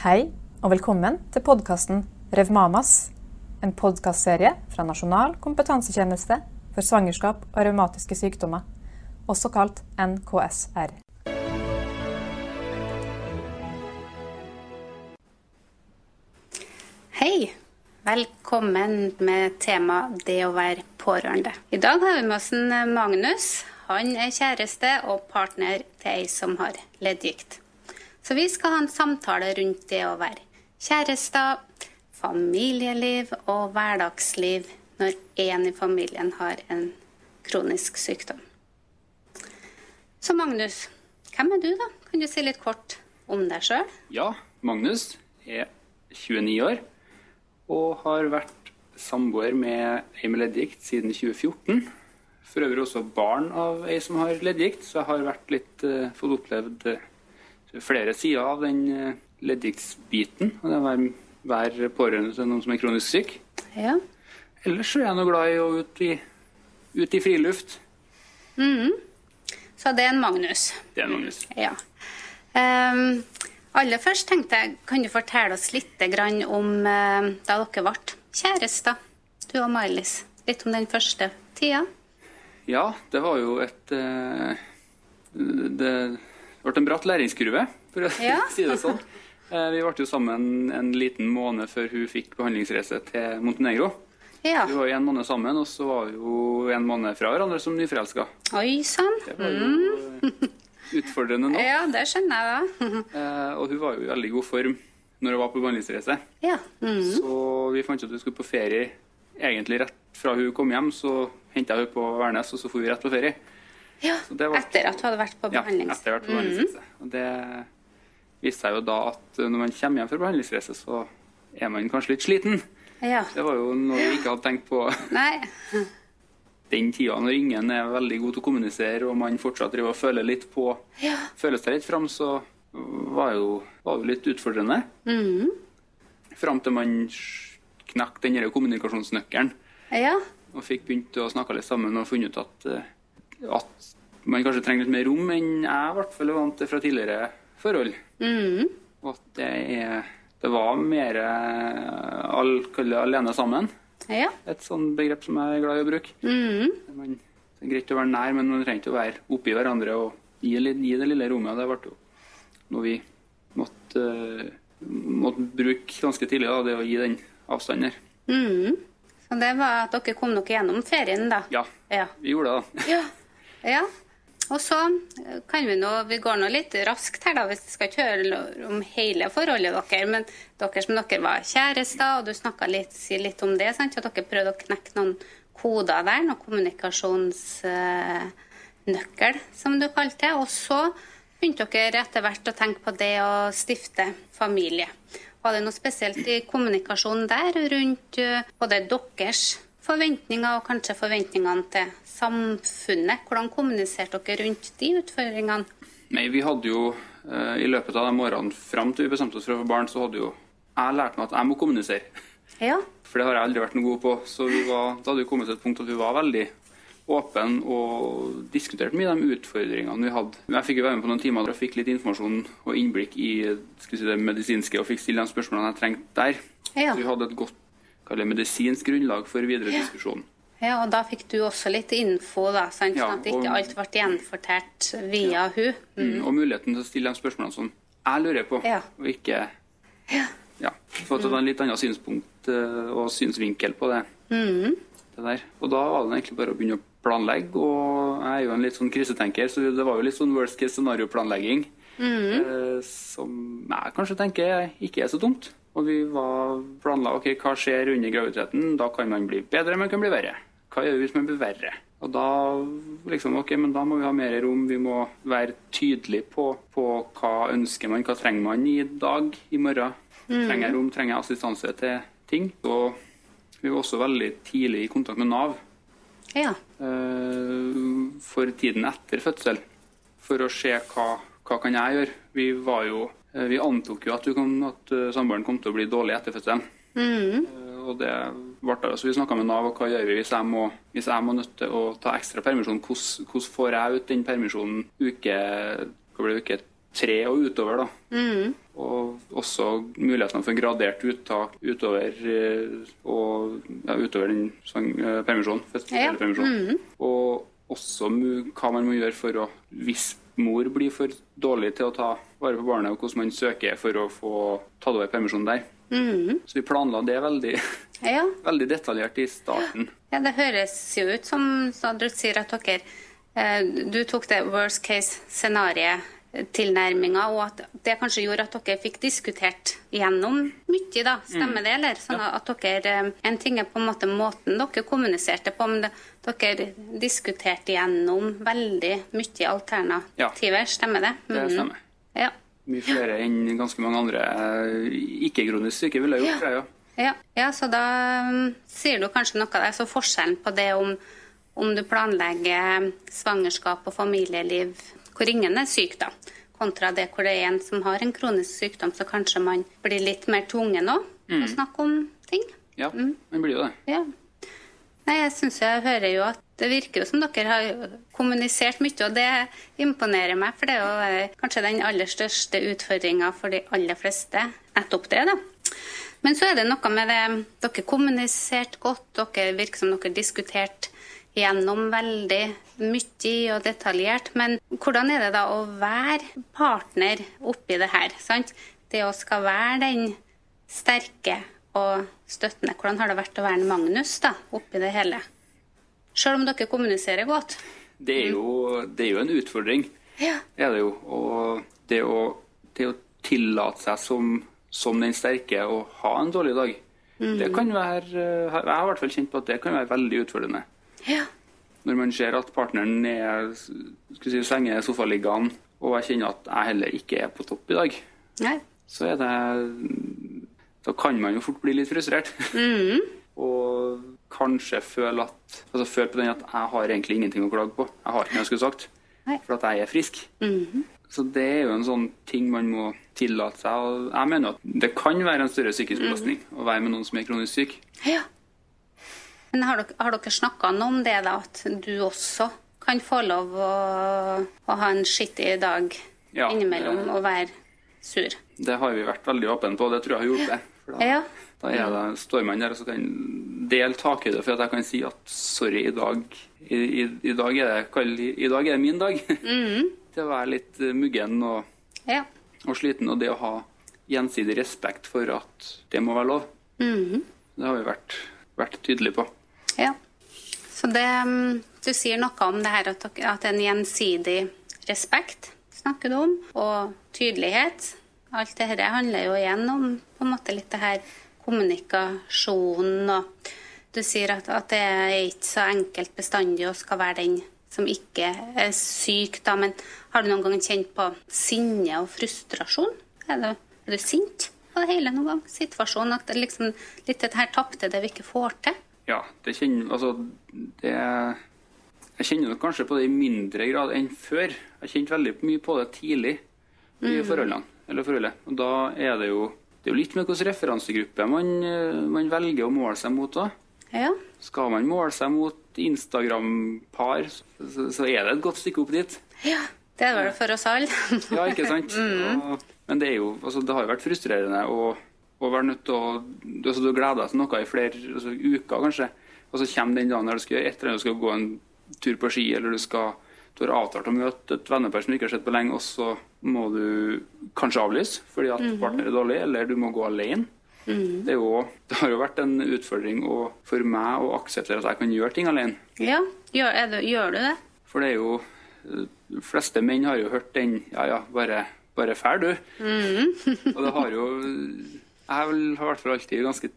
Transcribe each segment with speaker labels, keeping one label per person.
Speaker 1: Hei, og velkommen til podkasten Revmamas. En podkastserie fra Nasjonal kompetansetjeneste for svangerskap og revmatiske sykdommer, også kalt NKSR.
Speaker 2: Hei! Velkommen med tema det å være pårørende. I dag har vi med oss en Magnus. Han er kjæreste og partner til ei som har leddgikt. Så vi skal ha en samtale rundt det å være kjærester, familieliv og hverdagsliv når én i familien har en kronisk sykdom. Så Magnus, hvem er du, da? Kan du si litt kort om deg sjøl?
Speaker 3: Ja, Magnus er 29 år og har vært samboer med ei med leddgikt siden 2014. For øvrig også barn av ei som har leddgikt, så jeg har vært litt, uh, fått opplevd uh, flere sider av den uh. Og det er være pårørende til noen som er kronisk syk.
Speaker 2: Ja.
Speaker 3: Ellers er jeg nå glad i å ut i, ut i friluft.
Speaker 2: Så det er en Magnus.
Speaker 3: Det er en Magnus.
Speaker 2: Ja. Um, aller først tenkte jeg, kan du fortelle oss litt grann om uh, da dere ble kjærester, du og Mailis? Litt om den første tida?
Speaker 3: Ja, det var jo et eh, Det ble en bratt læringskurve, for å
Speaker 2: Ja.
Speaker 3: si det sånn. Eh, vi ble jo sammen en liten måned før hun fikk behandlingsreise til Montenegro.
Speaker 2: Ja.
Speaker 3: Vi var jo en måned sammen, og så var vi jo en måned fra hverandre som nyforelska.
Speaker 2: Oi sann.
Speaker 3: Det jo eh, utfordrende nå.
Speaker 2: Ja, det skjønner jeg da.
Speaker 3: Eh, og hun var jo i veldig god form når hun var på behandlingsreise.
Speaker 2: ja. Mm.
Speaker 3: Så vi fant ut at vi skulle på ferie egentlig rett fra hun kom hjem. Så henta jeg henne på Værnes, og så dro vi rett på ferie.
Speaker 2: Ja.
Speaker 3: Var-
Speaker 2: Etter at du hadde vært på
Speaker 3: Ja, etter hvert på behandlingsreise. Og det viste seg jo da at når man kommer hjem fra behandlingsreise, så er man kanskje litt sliten.
Speaker 2: Ja.
Speaker 3: Det var jo noe vi ikke hadde tenkt på
Speaker 2: Nei.
Speaker 3: den tida når ingen er veldig god til å kommunisere, og man fortsatt driver og føler litt på
Speaker 2: Ja.
Speaker 3: føler seg litt fram, så var jo, var jo litt utfordrende.
Speaker 2: Mm.
Speaker 3: Fram til man knakk den kommunikasjonsnøkkelen
Speaker 2: Ja.
Speaker 3: og fikk begynt å snakke litt sammen og funnet ut at, eh, at man kanskje trenger litt mer rom enn jeg i hvert fall er vant til fra tidligere forhold.
Speaker 2: Mm.
Speaker 3: Og at det, er, det var mer eh, all, alene sammen.
Speaker 2: Ja.
Speaker 3: Et sånt begrep som jeg er glad i å bruke.
Speaker 2: Mm.
Speaker 3: Man, det er greit å være nær, men man trenger ikke å være oppi hverandre og gi, gi det lille rommet. Det ble jo noe vi måtte, eh, måtte bruke ganske tidlig, da, det å gi den avstanden der.
Speaker 2: Mm. Så det var at dere kom dere gjennom ferien, da?
Speaker 3: Ja,
Speaker 2: Ja.
Speaker 3: vi gjorde det. da.
Speaker 2: Ja. ja. Og så eh, kan vi nå Vi går nå litt raskt her, da. Vi skal ikke høre om hele forholdet deres. Men dere som dere var kjærester, og du snakka litt, si litt om det. Sant? At dere prøvde å knekke noen koder der. Noen kommunikasjonsnøkkel, som du kalte det. Og så begynte dere etter hvert å tenke på det å stifte familie. Var det noe spesielt i kommunikasjonen der rundt eh, både deres forventninger og kanskje forventningene til samfunnet? Hvordan kommuniserte dere rundt de utfordringene?
Speaker 3: Nei, vi hadde jo eh, i løpet av de årene fram til vi bestemte oss for å få barn, så hadde jo jeg lært meg at jeg må kommunisere.
Speaker 2: Ja.
Speaker 3: For det har jeg aldri vært noe god på. Så vi var, da hadde vi kommet til et punkt at vi var veldig åpen og diskuterte mye de utfordringene vi hadde. Jeg fikk jo være med på noen timer og fikk litt informasjon og innblikk i skal si, det medisinske og fikk stille de spørsmålene jeg trengte der.
Speaker 2: Ja.
Speaker 3: Så vi hadde et godt kaller medisinsk grunnlag for videre diskusjon.
Speaker 2: ja, og da fikk du også litt info, da, sant?
Speaker 3: Ja,
Speaker 2: sånn at ikke
Speaker 3: og-
Speaker 2: alt ble gjenfortalt via hun.
Speaker 3: Mm. Og muligheten til å stille de spørsmålene som jeg lurer på,
Speaker 2: Ja.
Speaker 3: og ikke ja. For at det var en litt annen synspunkt eh, og synsvinkel på det.
Speaker 2: Mm.
Speaker 3: det der. Og da var det egentlig bare å begynne å planlegge, og jeg er jo en litt sånn krisetenker, så det var jo litt sånn worst case scenario-planlegging. eh, som jeg kanskje tenker ikke er så dumt. Og vi var planla ok, hva skjer under graviditeten. Da kan man bli bedre, man kan bli verre. Hva gjør vi hvis man blir verre? Og da liksom, ok, men da må vi ha mer rom. Vi må være tydelige på, på hva ønsker man, hva trenger man i dag, i morgen. Trenger jeg rom, trenger jeg assistanse til ting. Og vi var også veldig tidlig i kontakt med Nav
Speaker 2: Ja.
Speaker 3: eh, for tiden etter fødsel. For å se hva, hva kan jeg gjøre. Vi var jo Vi antok jo at, kom, at eh, samboeren kom til å bli dårlig etter fødselen.
Speaker 2: Mm.
Speaker 3: Eh, Og det ble det. Så vi snakka med Nav, og hva gjør vi hvis jeg må, hvis jeg må nødt til å ta ekstra permisjon? Hvordan, hvordan får jeg ut den permisjonen uke, hva blir det, uke tre og utover. da. Og også mulighetene for gradert uttak utover, eh, og, ja, utover den sånn, eh, permisjonen.
Speaker 2: Ja.
Speaker 3: permisjonen. Og også hva man må gjøre for å Hvis mor blir for dårlig til å ta vare på barnet, og hvordan man søker for å få tatt over permisjonen der. Så vi planla det veldig,
Speaker 2: Ja.
Speaker 3: veldig detaljert i starten.
Speaker 2: ja, det høres jo ut som du sier at dere eh, Du tok det worst case scenario-tilnærminga, og at det kanskje gjorde at dere fikk diskutert gjennom mye, da. Stemmer det, eller? Sånn at dere eh, En ting er på en måte måten dere kommuniserte på, men dere diskuterte gjennom veldig mye alternativer. Stemmer det?
Speaker 3: Det
Speaker 2: Mhm.
Speaker 3: stemmer.
Speaker 2: Ja.
Speaker 3: Mye flere enn ganske mange andre eh, ikke-kronisk syke ville gjort. tror Ja.
Speaker 2: Ja, ja, så da um, sier du kanskje noe der. Så forskjellen på det om, om du planlegger svangerskap og familieliv hvor ingen er syk, da, kontra det hvor det er en som har en kronisk sykdom, så kanskje man blir litt mer tvungen òg å snakke om ting.
Speaker 3: Ja, man blir jo det.
Speaker 2: Ja. Nei, jeg syns jeg hører jo at det virker jo som dere har kommunisert mye, og det imponerer meg. For det er jo eh, kanskje den aller største utfordringa for de aller fleste. Nettopp det, da. Men så er det noe med det Dere kommuniserte godt, dere virker som dere diskuterte gjennom veldig mye og detaljert. Men hvordan er det da å være partner oppi det her? sant? Det å skal være den sterke og støttende. Hvordan har det vært å være Magnus da, oppi det hele? Selv om dere kommuniserer godt.
Speaker 3: Det er jo, det er jo en utfordring.
Speaker 2: Ja.
Speaker 3: Det er det jo. Og det å, det å tillate seg som, som den sterke å ha en dårlig dag, det kan være Jeg har i hvert fall kjent på at det kan være veldig utfordrende.
Speaker 2: Ja.
Speaker 3: Når man ser at partneren er skal si, senge sofaliggende, og jeg kjenner at jeg heller ikke er på topp i dag,
Speaker 2: Nei.
Speaker 3: så er det Da kan man jo fort bli litt frustrert. og kanskje føle at altså føle på den at jeg har egentlig ingenting å klage på. Jeg har ikke noe jeg skulle sagt.
Speaker 2: Nei.
Speaker 3: For at jeg er frisk. Så det er jo en sånn ting man må tillate seg. Og jeg mener at det kan være en større psykisk belastning å være med noen som er kronisk syk.
Speaker 2: Ja. Men har dere, har dere snakka noe om det, da? At du også kan få lov å, å ha en skittig dag
Speaker 3: Ja,
Speaker 2: innimellom
Speaker 3: det-
Speaker 2: og være sur?
Speaker 3: Det har vi vært veldig åpne på, og det tror jeg har hjulpet. Da,
Speaker 2: Ja.
Speaker 3: da det, står man der og så kan dele takhøyde for at jeg kan si at sorry, i dag, i, i, i dag, er, det, kall- i dag er det min dag. Til å være litt eh, muggen og,
Speaker 2: Ja.
Speaker 3: og sliten, og det å ha gjensidig respekt for at det må være lov. Det har vi vært, vært tydelige på.
Speaker 2: Ja. Så det, mm, du sier noe om det her at, at en gjensidig respekt snakker du om, og tydelighet. Alt det her handler jo igjen om på en måte litt det her kommunikasjonen og Du sier at, at det er ikke så enkelt bestandig å skal være den som ikke er syk, da, men har du noen gang kjent på sinne og frustrasjon? Er du, er du sint på det hele noen gang? Situasjonen at liksom litt det her tapte det vi ikke får til?
Speaker 3: Ja, det kjenner Altså, det Jeg kjenner nok kanskje på det i mindre grad enn før. Jeg kjente veldig mye på det tidlig i forholdene. Eller forholdet. Og da er det jo Det er jo litt med hvilken referansegruppe man, eh, man velger å måle seg mot da.
Speaker 2: Ja.
Speaker 3: Skal man måle seg mot Instagram-par, så, så er det et godt stykke opp dit.
Speaker 2: ja. Det er vel for oss alle.
Speaker 3: Ja, ikke sant? Og, men det er jo, altså, det har jo vært frustrerende å, å være nødt til å altså, Du gleder deg til noe i flere altså, uker, kanskje, og så kommer den dagen der du skal gjøre et eller annet, du skal gå en tur på ski, eller du skal du har avtalt å møte et vennepar som du ikke har sett på lenge, og så må du kanskje avlyse fordi at partner er dårlig, eller du må gå alene. Det, er jo, det har jo vært en utfordring å- for meg å akseptere at jeg kan gjøre ting alene.
Speaker 2: Ja, gjør, du, gjør du det?
Speaker 3: For det er jo De fleste menn har jo hørt den Ja, ja, bare, bare fær, du. og det har jo Jeg har i alltid ganske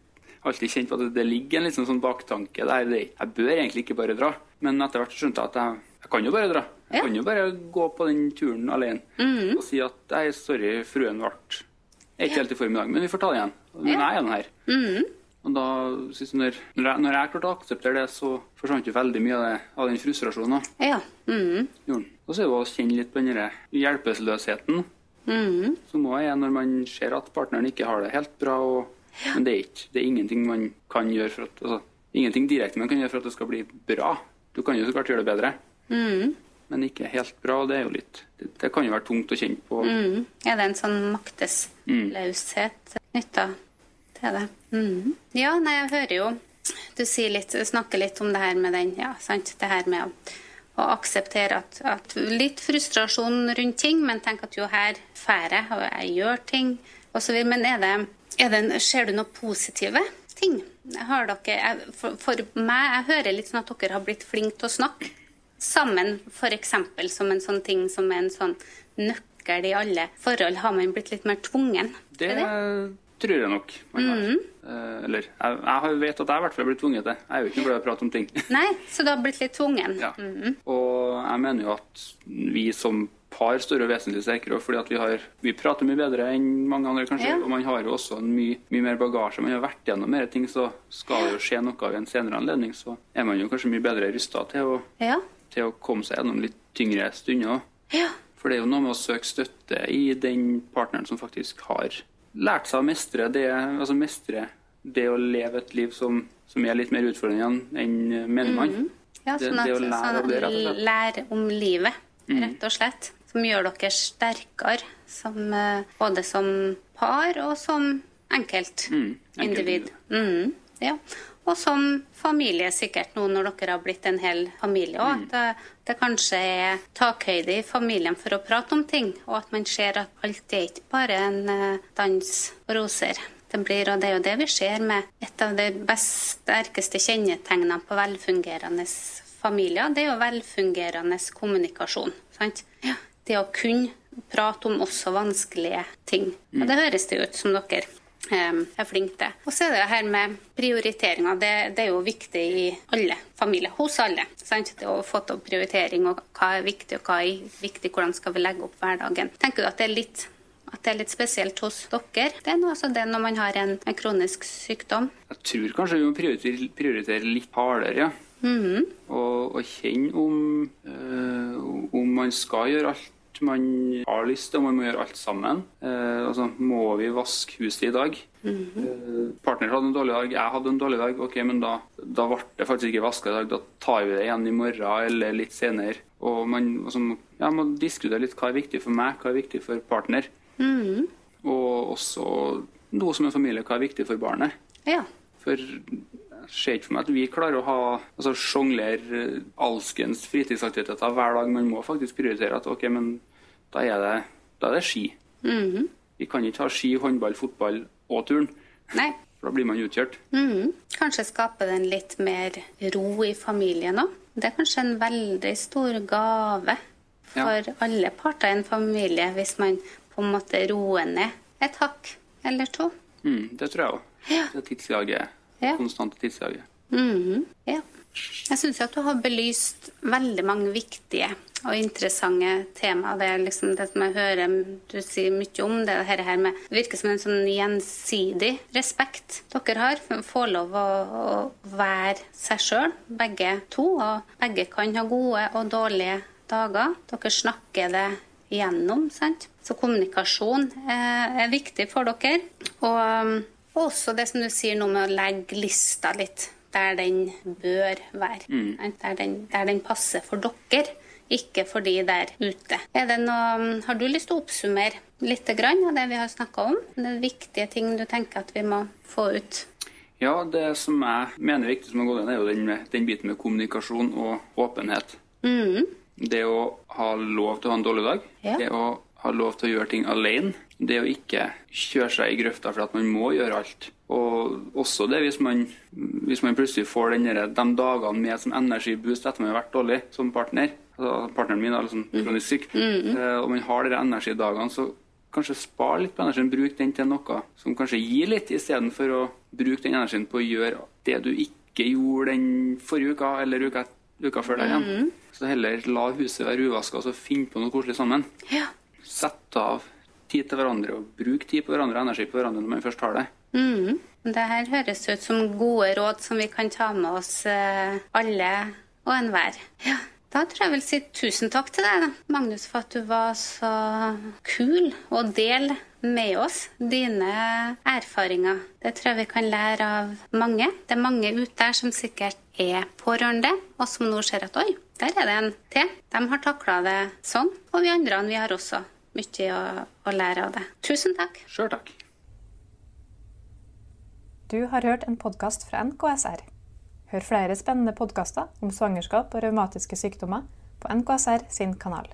Speaker 3: alltid kjent på at det ligger en liksom sånn baktanke der. Jeg bør egentlig ikke bare dra. Men etter hvert skjønte jeg at jeg, jeg kan jo bare dra. Jeg
Speaker 2: Ja.
Speaker 3: kan jo bare gå på den turen alene og si at nei, sorry, fruen ble ikke helt i form i dag, men vi får ta det igjen. Men jeg er nå her. Og da når, når jeg, når jeg klarte å akseptere det, så forsvant jo veldig mye av, det, av den frustrasjonen.
Speaker 2: Ja. Mm.
Speaker 3: Og så er det å kjenne litt på den hjelpeløsheten
Speaker 2: Mm.
Speaker 3: som også er når man ser at partneren ikke har det helt bra. Og, Men det er, ikke, det er ingenting man kan gjøre for at altså, ingenting direkte man kan gjøre for at det skal bli bra. Du kan jo så klart gjøre det bedre.
Speaker 2: Mm.
Speaker 3: men ikke helt bra. Det, er jo litt, det, det kan jo være tungt å kjenne på.
Speaker 2: Mm. Er det en sånn maktesløshet knytta til det? Mm. Ja, nei, jeg hører jo du litt, snakker litt om det her med den, ja, sant? Det her med å, å akseptere at, at, Litt frustrasjon rundt ting, men tenk at jo, her drar jeg, og jeg gjør ting, osv. Men er det, er det, ser du noe positive ting? Har dere, jeg, for, for, meg, jeg hører litt sånn at dere har blitt flinke til å snakke sammen, f.eks. som en sånn ting som er en sånn nøkkel i alle forhold. Har man blitt litt mer tvungen?
Speaker 3: Det, det? Tror jeg nok man har. Mm. Uh, eller jeg, jeg, vet at jeg i hvert fall blitt tvunget til. Jeg er jo ikke noe glad i å prate om ting.
Speaker 2: Nei, Så du har blitt litt tvungen?
Speaker 3: Ja. Mm. Og jeg mener jo at vi som par står jo vesentlig sterkere fordi at vi, har, vi prater mye bedre enn mange andre, kanskje. Ja. Og man har jo også mye, mye, mer bagasje. Man har vært gjennom mer ting, så skal det jo skje noe ved en senere anledning. Så er man jo kanskje mye bedre rusta til, ja. til, å komme seg gjennom litt tyngre stunder.
Speaker 2: Ja.
Speaker 3: For det er jo noe med å søke støtte i den partneren som faktisk har lært seg å mestre det, altså mestre det å leve et liv som, som er litt mer utfordrende enn menigmann. Mm.
Speaker 2: Ja, sånn at, det, det å lære, sånn det, lære om livet, mm. rett og slett. Som gjør dere sterkere som, eh, både som par og som enkeltindivid. Mm. mm. Ja og som familie sikkert nå når dere har blitt en hel familie òg. Mm. At det, kanskje er takhøyde i familien for å prate om ting, og at man ser at alt er ikke bare en uh, dans og roser. Det blir, og det er jo det vi ser med et av de best, sterkeste kjennetegnene på velfungerende familier. Det er jo velfungerende kommunikasjon. sant? Ja. Det å kunne prate om også vanskelige ting. Og det høres det ut som dere er flink til. Og så er det her med prioriteringer. Det, det, er jo viktig i alle familier. Hos alle. Sant? Det å få til prioritering og hva er viktig og hva er viktig. Hvordan skal vi legge opp hverdagen. Tenker du at det er litt at det er litt spesielt hos dere. Det er altså det når man har en, en, kronisk sykdom.
Speaker 3: Jeg tror kanskje vi må prioritere, prioritere litt hardere, ja.
Speaker 2: Mm -hmm.
Speaker 3: og, og, kjenne om, øh, om man skal gjøre alt man har lyst til, og man må gjøre alt sammen. Eh, altså, må vi vaske huset i dag? Mm -hmm. eh, partner hadde en dårlig dag, jeg hadde en dårlig dag. Ok, men da, da ble det faktisk ikke vaska i dag. Da tar vi det igjen i morgen eller litt senere. Og man altså, ja, må diskutere litt hva er viktig for meg, hva er viktig for partner.
Speaker 2: Mm -hmm.
Speaker 3: Og også noe som en familie, hva er viktig for barnet.
Speaker 2: Ja.
Speaker 3: For ser ikke for meg at vi klarer å ha altså sjonglere eh, alskens fritidsaktiviteter hver dag. Man må faktisk prioritere at ok, men da er det, da er det ski.
Speaker 2: Mm -hmm.
Speaker 3: Vi kan ikke ha ski, håndball, fotball og turn.
Speaker 2: Nei.
Speaker 3: For da blir man utkjørt.
Speaker 2: Mm -hmm. Kanskje skape den litt mer ro i familien òg. Det er kanskje en veldig stor gave for ja. alle parter i en familie hvis man på en måte roer ned et hakk eller to.
Speaker 3: Mm, det tror jeg òg.
Speaker 2: Ja.
Speaker 3: Det tidsjaget
Speaker 2: ja.
Speaker 3: konstante tidsjaget.
Speaker 2: Mm, ja. Jeg syns at du har belyst veldig mange viktige og interessante temaer. Det er liksom det som jeg hører du sier mye om. Det her, her med, det virker som en sånn gjensidig respekt dere har. Få lov å, å være seg sjøl, begge to. Og begge kan ha gode og dårlige dager. Dere snakker det igjennom, sant. Så kommunikasjon er, er viktig for dere. Og og også det som du sier nå med å legge lista litt der den bør være.
Speaker 3: Mm.
Speaker 2: Der, den, der, den, passer for dere, ikke for de der ute. Noe, har du lyst til å oppsummere litt av det vi har snakka om? Det viktige ting du tenker at vi må få ut?
Speaker 3: Ja, det som jeg mener er viktig som har gått inn, er jo den, den, biten med kommunikasjon og åpenhet.
Speaker 2: Mm.
Speaker 3: Det å ha lov til å ha en dårlig dag.
Speaker 2: Ja.
Speaker 3: Det å ha lov til å gjøre ting alene. Det å ikke kjøre seg i grøfta for at man må gjøre alt. Og også det hvis man, hvis man plutselig får denne, de dagene med som energiboost etter man har vært dårlig som partner. Altså, partneren min er liksom kronisk syk.
Speaker 2: Mm -hmm.
Speaker 3: og man har de energidagene, så kanskje spar litt på energien. Bruk den til noe som kanskje gir litt, istedenfor å bruke den energien på å gjøre det du ikke gjorde den forrige uka eller uka, uka før der igjen.
Speaker 2: Mm -hmm.
Speaker 3: Så heller la huset være uvaska og så finne på noe koselig sammen.
Speaker 2: Ja.
Speaker 3: Sett av tid til hverandre og bruke tid på hverandre og energi på hverandre når man først har det.
Speaker 2: Mm. Det her høres ut som gode råd som vi kan ta med oss eh, alle og enhver. Ja. Da tror jeg jeg vil si tusen takk til deg, Magnus, for at du var så kul å dele med oss dine erfaringer. Det tror jeg vi kan lære av mange. Det er mange ute der som sikkert er pårørende, og som nå ser at oi, Der er det en til. De har takla det sånn, og vi andre vi har også mye å, å lære av det. Tusen takk.
Speaker 3: Sjøl takk.
Speaker 1: Du har hørt en podkast fra NKSR. Hør flere spennende podkaster om svangerskap og revmatiske sykdommer på NKSR sin kanal.